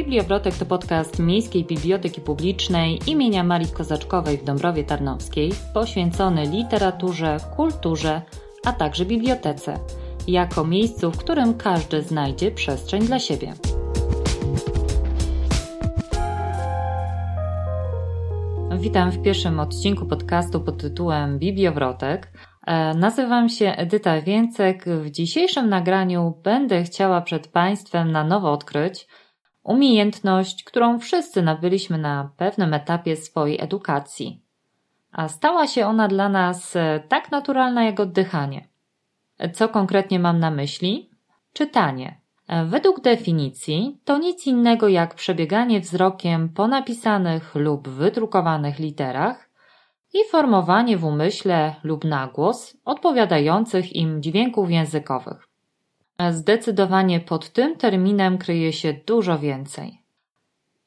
Bibliowrotek to podcast Miejskiej Biblioteki Publicznej imienia Marii Kozaczkowej w Dąbrowie Tarnowskiej, poświęcony literaturze, kulturze, a także bibliotece, jako miejscu, w którym każdy znajdzie przestrzeń dla siebie. Witam w pierwszym odcinku podcastu pod tytułem Bibliowrotek. E, nazywam się Edyta Więcek. W dzisiejszym nagraniu będę chciała przed Państwem na nowo odkryć umiejętność, którą wszyscy nabyliśmy na pewnym etapie swojej edukacji. A stała się ona dla nas e, tak naturalna jak oddychanie. Co konkretnie mam na myśli? Czytanie. E, według definicji to nic innego jak przebieganie wzrokiem po napisanych lub wydrukowanych literach i formowanie w umyśle lub na głos odpowiadających im dźwięków językowych. Zdecydowanie pod tym terminem kryje się dużo więcej.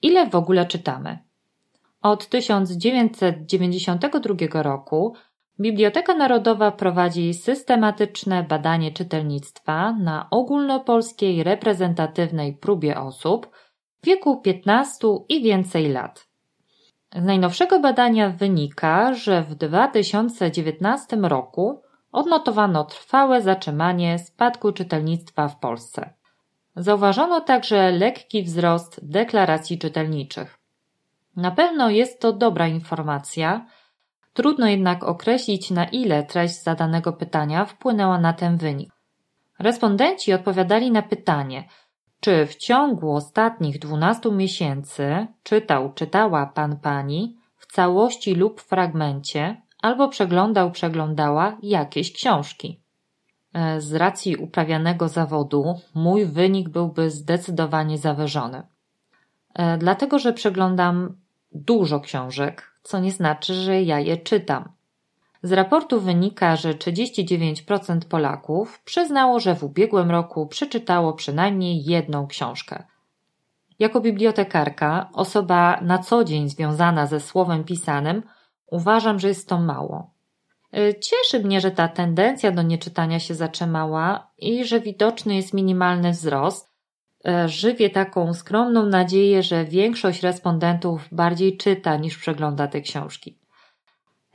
Ile w ogóle czytamy? Od 1992 roku Biblioteka Narodowa prowadzi systematyczne badanie czytelnictwa na ogólnopolskiej reprezentatywnej próbie osób w wieku 15 i więcej lat. Z najnowszego badania wynika, że w 2019 roku odnotowano trwałe zatrzymanie spadku czytelnictwa w Polsce. Zauważono także lekki wzrost deklaracji czytelniczych. Na pewno jest to dobra informacja, trudno jednak określić, na ile treść zadanego pytania wpłynęła na ten wynik. Respondenci odpowiadali na pytanie, czy w ciągu ostatnich 12 miesięcy czytał, czytała pan pani w całości lub fragmencie albo przeglądał, przeglądała jakieś książki. E, z racji uprawianego zawodu mój wynik byłby zdecydowanie zawyżony. E, dlatego, że przeglądam dużo książek, co nie znaczy, że ja je czytam. Z raportu wynika, że 39% Polaków przyznało, że w ubiegłym roku przeczytało przynajmniej jedną książkę. Jako bibliotekarka, osoba na co dzień związana ze słowem pisanym, uważam, że jest to mało. Y, cieszy mnie, że ta tendencja do nieczytania się zatrzymała i że widoczny jest minimalny wzrost. Y, żywię taką skromną nadzieję, że większość respondentów bardziej czyta niż przegląda te książki.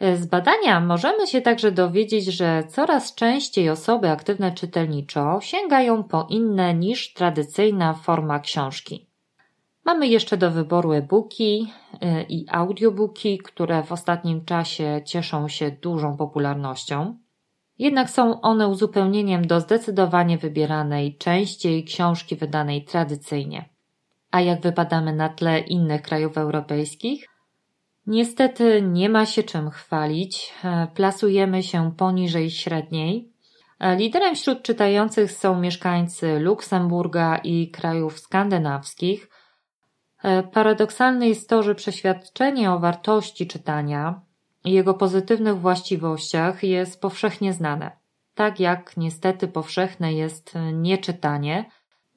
Z badania możemy się także dowiedzieć, że coraz częściej osoby aktywne czytelniczo sięgają po inne niż tradycyjna forma książki. Mamy jeszcze do wyboru e-booki y, i audiobooki, które w ostatnim czasie cieszą się dużą popularnością. Jednak są one uzupełnieniem do zdecydowanie wybieranej częściej książki wydanej tradycyjnie. A jak wypadamy na tle innych krajów europejskich? Niestety nie ma się czym chwalić. E, plasujemy się poniżej średniej. E, liderem wśród czytających są mieszkańcy Luksemburga i krajów skandynawskich. E, paradoksalne jest to, że przeświadczenie o wartości czytania i jego pozytywnych właściwościach jest powszechnie znane. Tak jak niestety powszechne jest nieczytanie,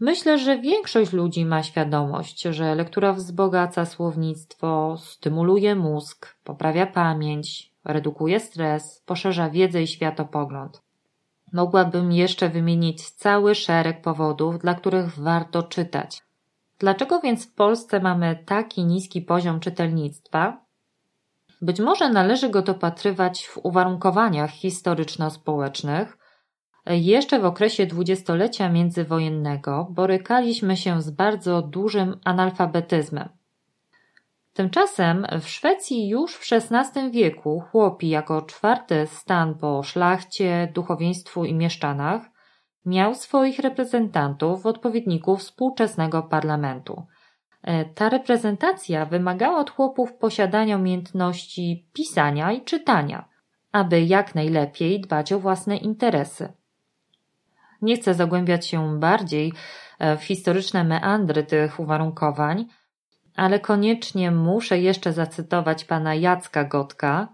Myślę, że większość ludzi ma świadomość, że lektura wzbogaca słownictwo, stymuluje mózg, poprawia pamięć, redukuje stres, poszerza wiedzę i światopogląd. Mogłabym jeszcze wymienić cały szereg powodów, dla których warto czytać. Dlaczego więc w Polsce mamy taki niski poziom czytelnictwa? Być może należy go dopatrywać w uwarunkowaniach historyczno-społecznych, jeszcze w okresie dwudziestolecia międzywojennego borykaliśmy się z bardzo dużym analfabetyzmem. Tymczasem w Szwecji już w XVI wieku chłopi jako czwarty stan po szlachcie, duchowieństwu i mieszczanach miał swoich reprezentantów, odpowiedników współczesnego parlamentu. E, ta reprezentacja wymagała od chłopów posiadania umiejętności pisania i czytania, aby jak najlepiej dbać o własne interesy. Nie chcę zagłębiać się bardziej e, w historyczne meandry tych uwarunkowań, ale koniecznie muszę jeszcze zacytować pana Jacka Gotka,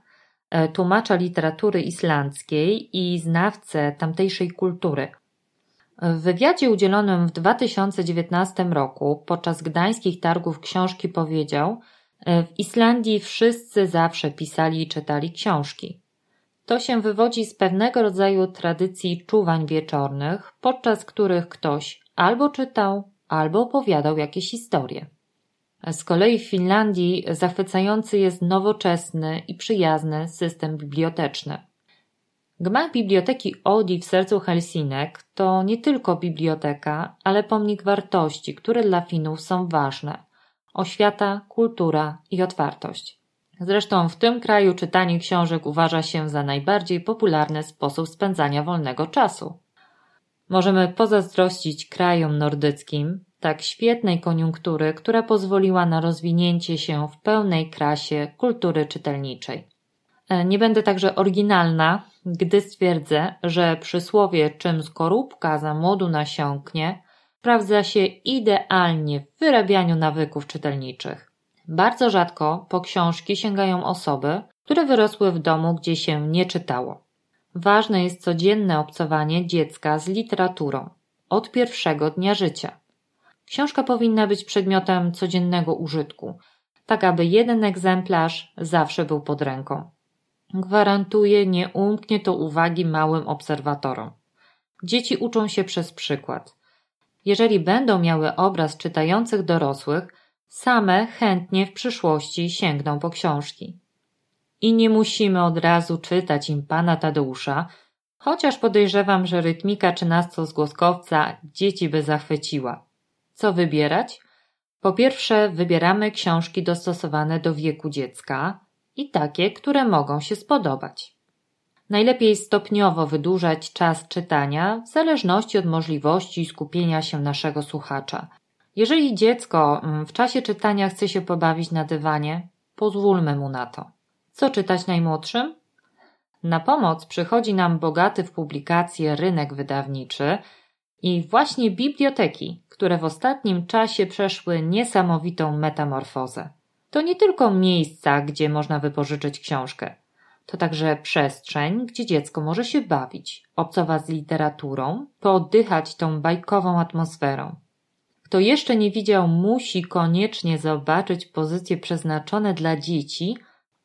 e, tłumacza literatury islandzkiej i znawcę tamtejszej kultury. W wywiadzie udzielonym w 2019 roku podczas gdańskich targów książki powiedział: e, W Islandii wszyscy zawsze pisali i czytali książki. To się wywodzi z pewnego rodzaju tradycji czuwań wieczornych, podczas których ktoś albo czytał, albo opowiadał jakieś historie. Z kolei w Finlandii zachwycający jest nowoczesny i przyjazny system biblioteczny. Gmach Biblioteki Odi w sercu Helsinek to nie tylko biblioteka, ale pomnik wartości, które dla Finów są ważne. Oświata, kultura i otwartość. Zresztą w tym kraju czytanie książek uważa się za najbardziej popularny sposób spędzania wolnego czasu. Możemy pozazdrościć krajom nordyckim tak świetnej koniunktury, która pozwoliła na rozwinięcie się w pełnej krasie kultury czytelniczej. E, nie będę także oryginalna, gdy stwierdzę, że przysłowie czym skorupka za młodu nasiąknie sprawdza się idealnie w wyrabianiu nawyków czytelniczych. Bardzo rzadko po książki sięgają osoby, które wyrosły w domu, gdzie się nie czytało. Ważne jest codzienne obcowanie dziecka z literaturą od pierwszego dnia życia. Książka powinna być przedmiotem codziennego użytku, tak aby jeden egzemplarz zawsze był pod ręką. Gwarantuję, nie umknie to uwagi małym obserwatorom. Dzieci uczą się przez przykład. Jeżeli będą miały obraz czytających dorosłych, same chętnie w przyszłości sięgną po książki. I nie musimy od razu czytać im pana Tadeusza, chociaż podejrzewam, że rytmika trzynastozgłoskowca dzieci by zachwyciła. Co wybierać? Po pierwsze, wybieramy książki dostosowane do wieku dziecka i takie, które mogą się spodobać. Najlepiej stopniowo wydłużać czas czytania w zależności od możliwości skupienia się naszego słuchacza. Jeżeli dziecko mm, w czasie czytania chce się pobawić na dywanie, pozwólmy mu na to. Co czytać najmłodszym? Na pomoc przychodzi nam bogaty w publikacje rynek wydawniczy i właśnie biblioteki, które w ostatnim czasie przeszły niesamowitą metamorfozę. To nie tylko miejsca, gdzie można wypożyczyć książkę. To także przestrzeń, gdzie dziecko może się bawić, obcować z literaturą, pooddychać tą bajkową atmosferą. Kto jeszcze nie widział, musi koniecznie zobaczyć pozycje przeznaczone dla dzieci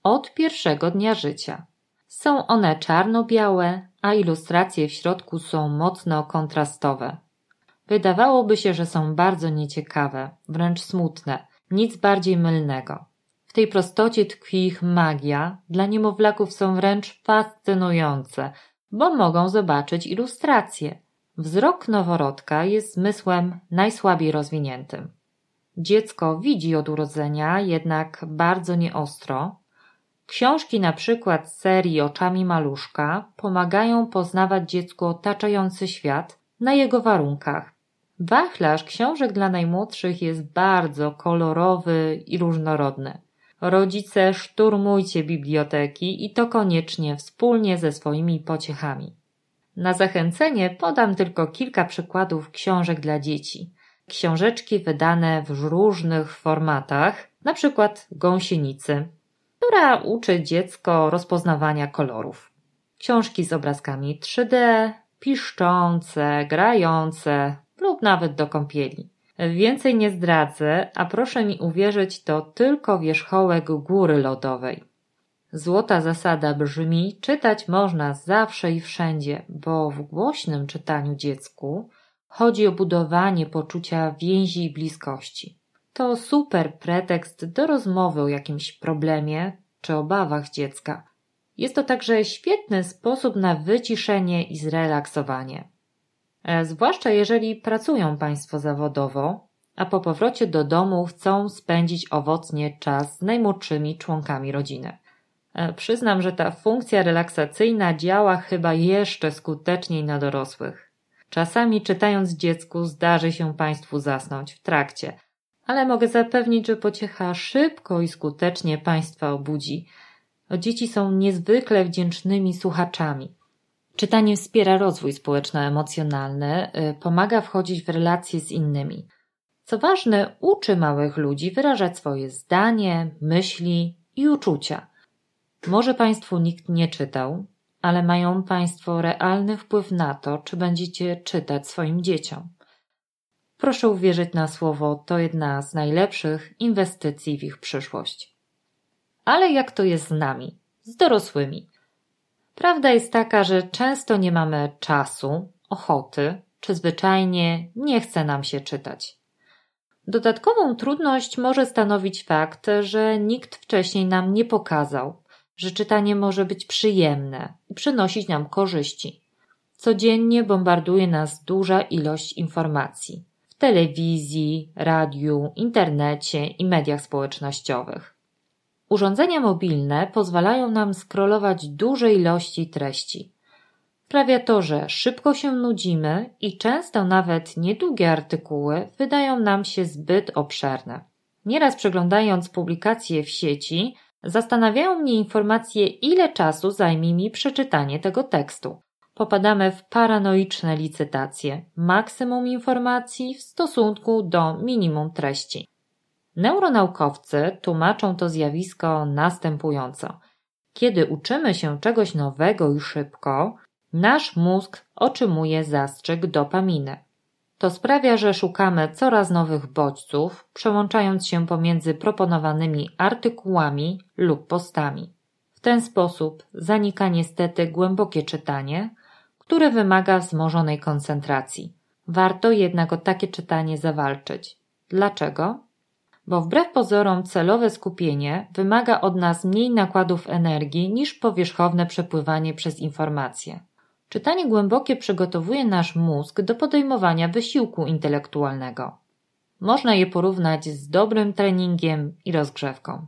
od pierwszego dnia życia. Są one czarno-białe, a ilustracje w środku są mocno kontrastowe. Wydawałoby się, że są bardzo nieciekawe, wręcz smutne, nic bardziej mylnego. W tej prostocie tkwi ich magia, dla niemowlaków są wręcz fascynujące, bo mogą zobaczyć ilustracje. Wzrok noworodka jest zmysłem najsłabiej rozwiniętym. Dziecko widzi od urodzenia, jednak bardzo nieostro, Książki na przykład z serii Oczami Maluszka pomagają poznawać dziecku otaczający świat na jego warunkach. Wachlarz książek dla najmłodszych jest bardzo kolorowy i różnorodny. Rodzice, szturmujcie biblioteki i to koniecznie wspólnie ze swoimi pociechami. Na zachęcenie podam tylko kilka przykładów książek dla dzieci. Książeczki wydane w różnych formatach, na przykład gąsienicy, która uczy dziecko rozpoznawania kolorów. Książki z obrazkami 3D, piszczące, grające nawet do kąpieli. Więcej nie zdradzę, a proszę mi uwierzyć, to tylko wierzchołek góry lodowej. Złota zasada brzmi: czytać można zawsze i wszędzie, bo w głośnym czytaniu dziecku chodzi o budowanie poczucia więzi i bliskości. To super pretekst do rozmowy o jakimś problemie czy obawach dziecka. Jest to także świetny sposób na wyciszenie i zrelaksowanie. E, zwłaszcza jeżeli pracują Państwo zawodowo, a po powrocie do domu chcą spędzić owocnie czas z najmłodszymi członkami rodziny. E, przyznam, że ta funkcja relaksacyjna działa chyba jeszcze skuteczniej na dorosłych. Czasami czytając dziecku zdarzy się Państwu zasnąć w trakcie, ale mogę zapewnić, że pociecha szybko i skutecznie Państwa obudzi. Dzieci są niezwykle wdzięcznymi słuchaczami. Czytanie wspiera rozwój społeczno-emocjonalny, y, pomaga wchodzić w relacje z innymi. Co ważne, uczy małych ludzi wyrażać swoje zdanie, myśli i uczucia. Może Państwu nikt nie czytał, ale mają Państwo realny wpływ na to, czy będziecie czytać swoim dzieciom. Proszę uwierzyć na słowo, to jedna z najlepszych inwestycji w ich przyszłość. Ale jak to jest z nami, z dorosłymi? Prawda jest taka, że często nie mamy czasu, ochoty, czy zwyczajnie nie chce nam się czytać. Dodatkową trudność może stanowić fakt, że nikt wcześniej nam nie pokazał, że czytanie może być przyjemne i przynosić nam korzyści. Codziennie bombarduje nas duża ilość informacji w telewizji, radiu, internecie i mediach społecznościowych. Urządzenia mobilne pozwalają nam scrollować duże ilości treści. Sprawia to, że szybko się nudzimy i często nawet niedługie artykuły wydają nam się zbyt obszerne. Nieraz przeglądając publikacje w sieci, zastanawiają mnie informacje, ile czasu zajmie mi przeczytanie tego tekstu. Popadamy w paranoiczne licytacje, maksimum informacji w stosunku do minimum treści. Neuronaukowcy tłumaczą to zjawisko następująco. Kiedy uczymy się czegoś nowego i szybko, nasz mózg otrzymuje zastrzyk dopaminy. To sprawia, że szukamy coraz nowych bodźców, przełączając się pomiędzy proponowanymi artykułami lub postami. W ten sposób zanika niestety głębokie czytanie, które wymaga wzmożonej koncentracji. Warto jednak o takie czytanie zawalczyć. Dlaczego? Bo wbrew pozorom celowe skupienie wymaga od nas mniej nakładów energii niż powierzchowne przepływanie przez informacje. Czytanie głębokie przygotowuje nasz mózg do podejmowania wysiłku intelektualnego. Można je porównać z dobrym treningiem i rozgrzewką.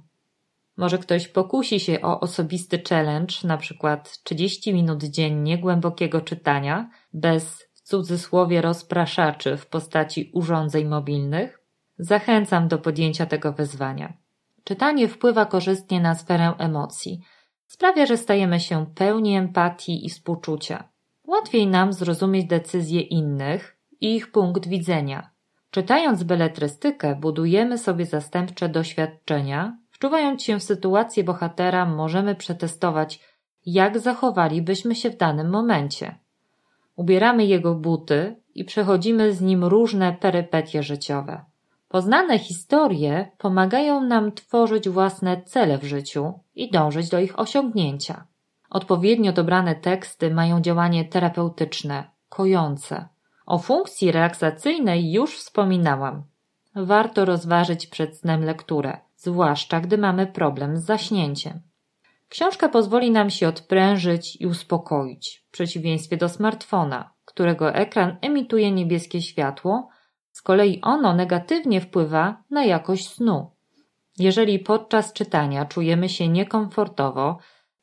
Może ktoś pokusi się o osobisty challenge, na przykład 30 minut dziennie głębokiego czytania, bez w cudzysłowie rozpraszaczy w postaci urządzeń mobilnych? Zachęcam do podjęcia tego wyzwania. Czytanie wpływa korzystnie na sferę emocji. Sprawia, że stajemy się pełni empatii i współczucia. Łatwiej nam zrozumieć decyzje innych i ich punkt widzenia. Czytając beletrystykę, budujemy sobie zastępcze doświadczenia, wczuwając się w sytuację bohatera, możemy przetestować, jak zachowalibyśmy się w danym momencie. Ubieramy jego buty i przechodzimy z nim różne perypetie życiowe. Poznane historie pomagają nam tworzyć własne cele w życiu i dążyć do ich osiągnięcia. Odpowiednio dobrane teksty mają działanie terapeutyczne, kojące. O funkcji relaksacyjnej już wspominałam. Warto rozważyć przed snem lekturę, zwłaszcza gdy mamy problem z zaśnięciem. Książka pozwoli nam się odprężyć i uspokoić, w przeciwieństwie do smartfona, którego ekran emituje niebieskie światło, z kolei ono negatywnie wpływa na jakość snu. Jeżeli podczas czytania czujemy się niekomfortowo,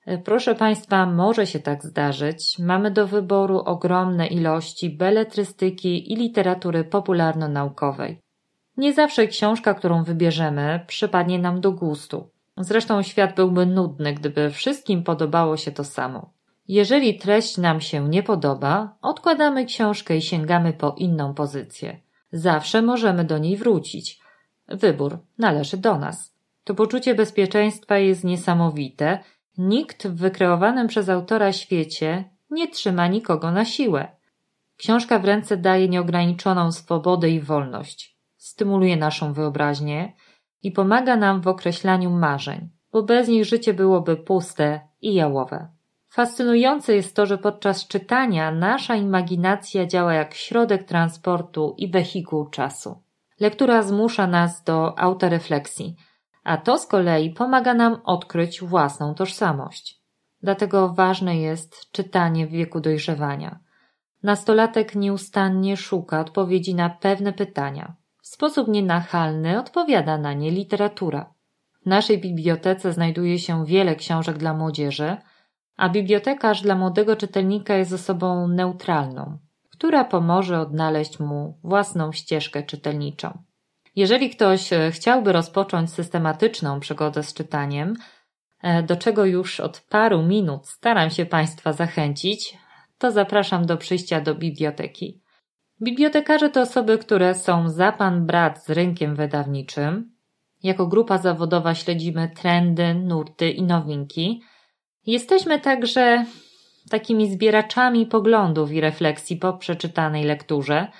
E, proszę Państwa, może się tak zdarzyć. Mamy do wyboru ogromne ilości beletrystyki i literatury popularno-naukowej. Nie zawsze książka, którą wybierzemy, przypadnie nam do gustu. Zresztą świat byłby nudny, gdyby wszystkim podobało się to samo. Jeżeli treść nam się nie podoba, odkładamy książkę i sięgamy po inną pozycję. Zawsze możemy do niej wrócić. Wybór należy do nas. To poczucie bezpieczeństwa jest niesamowite Nikt w wykreowanym przez autora świecie nie trzyma nikogo na siłę. Książka w ręce daje nieograniczoną swobodę i wolność, stymuluje naszą wyobraźnię i pomaga nam w określaniu marzeń, bo bez nich życie byłoby puste i jałowe. Fascynujące jest to, że podczas czytania nasza imaginacja działa jak środek transportu i wehikuł czasu. Lektura zmusza nas do autorefleksji, a to z kolei pomaga nam odkryć własną tożsamość. Dlatego ważne jest czytanie w wieku dojrzewania. Nastolatek nieustannie szuka odpowiedzi na pewne pytania. W sposób nienachalny odpowiada na nie literatura. W naszej bibliotece znajduje się wiele książek dla młodzieży, a bibliotekarz dla młodego czytelnika jest osobą neutralną, która pomoże odnaleźć mu własną ścieżkę czytelniczą. Jeżeli ktoś e, chciałby rozpocząć systematyczną przygodę z czytaniem, e, do czego już od paru minut staram się Państwa zachęcić, to zapraszam do przyjścia do biblioteki. Bibliotekarze to osoby, które są za pan brat z rynkiem wydawniczym. Jako grupa zawodowa śledzimy trendy, nurty i nowinki. Jesteśmy także takimi zbieraczami poglądów i refleksji po przeczytanej lekturze –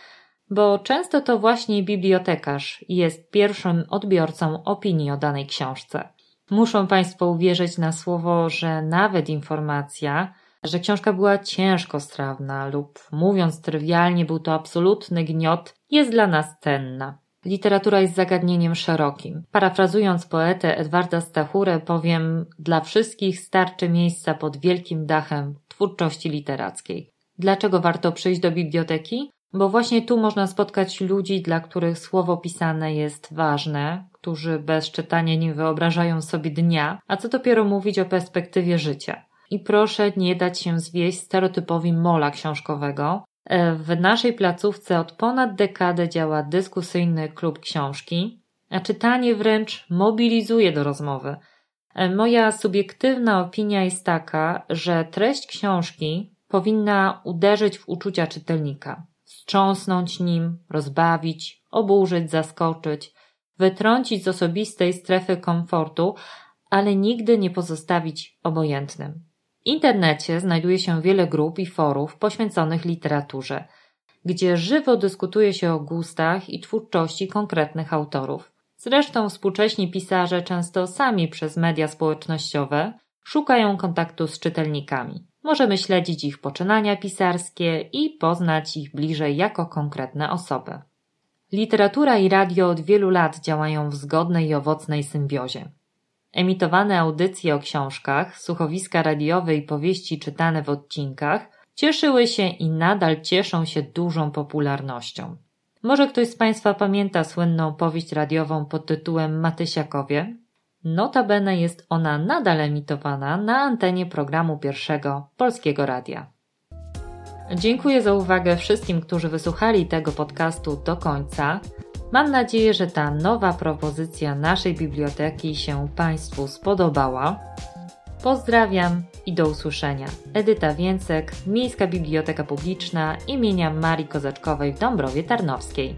bo często to właśnie bibliotekarz jest pierwszym odbiorcą opinii o danej książce. Muszą Państwo uwierzyć na słowo, że nawet informacja, że książka była ciężko strawna lub mówiąc trywialnie, był to absolutny gniot, jest dla nas cenna. Literatura jest zagadnieniem szerokim. Parafrazując poetę Edwarda Stachurę, powiem: Dla wszystkich starczy miejsca pod wielkim dachem twórczości literackiej. Dlaczego warto przyjść do biblioteki? Bo właśnie tu można spotkać ludzi, dla których słowo pisane jest ważne, którzy bez czytania nie wyobrażają sobie dnia, a co dopiero mówić o perspektywie życia. I proszę nie dać się zwieść stereotypowi mola książkowego, w naszej placówce od ponad dekadę działa dyskusyjny klub książki, a czytanie wręcz mobilizuje do rozmowy. E, moja subiektywna opinia jest taka, że treść książki powinna uderzyć w uczucia czytelnika, wstrząsnąć nim, rozbawić, oburzyć, zaskoczyć, wytrącić z osobistej strefy komfortu, ale nigdy nie pozostawić obojętnym. W internecie znajduje się wiele grup i forów poświęconych literaturze, gdzie żywo dyskutuje się o gustach i twórczości konkretnych autorów. Zresztą współcześni pisarze często sami przez media społecznościowe szukają kontaktu z czytelnikami. Możemy śledzić ich poczynania pisarskie i poznać ich bliżej jako konkretne osoby. Literatura i radio od wielu lat działają w zgodnej i owocnej symbiozie. Emitowane audycje o książkach, słuchowiska radiowe i powieści czytane w odcinkach cieszyły się i nadal cieszą się dużą popularnością. Może ktoś z Państwa pamięta słynną powieść radiową pod tytułem Matysiakowie? Notabene jest ona nadal emitowana na antenie programu pierwszego Polskiego Radia. Dziękuję za uwagę wszystkim, którzy wysłuchali tego podcastu do końca. Mam nadzieję, że ta nowa propozycja naszej biblioteki się Państwu spodobała. Pozdrawiam i do usłyszenia. Edyta Więcek, Miejska Biblioteka Publiczna imienia Marii Kozaczkowej w Dąbrowie Tarnowskiej.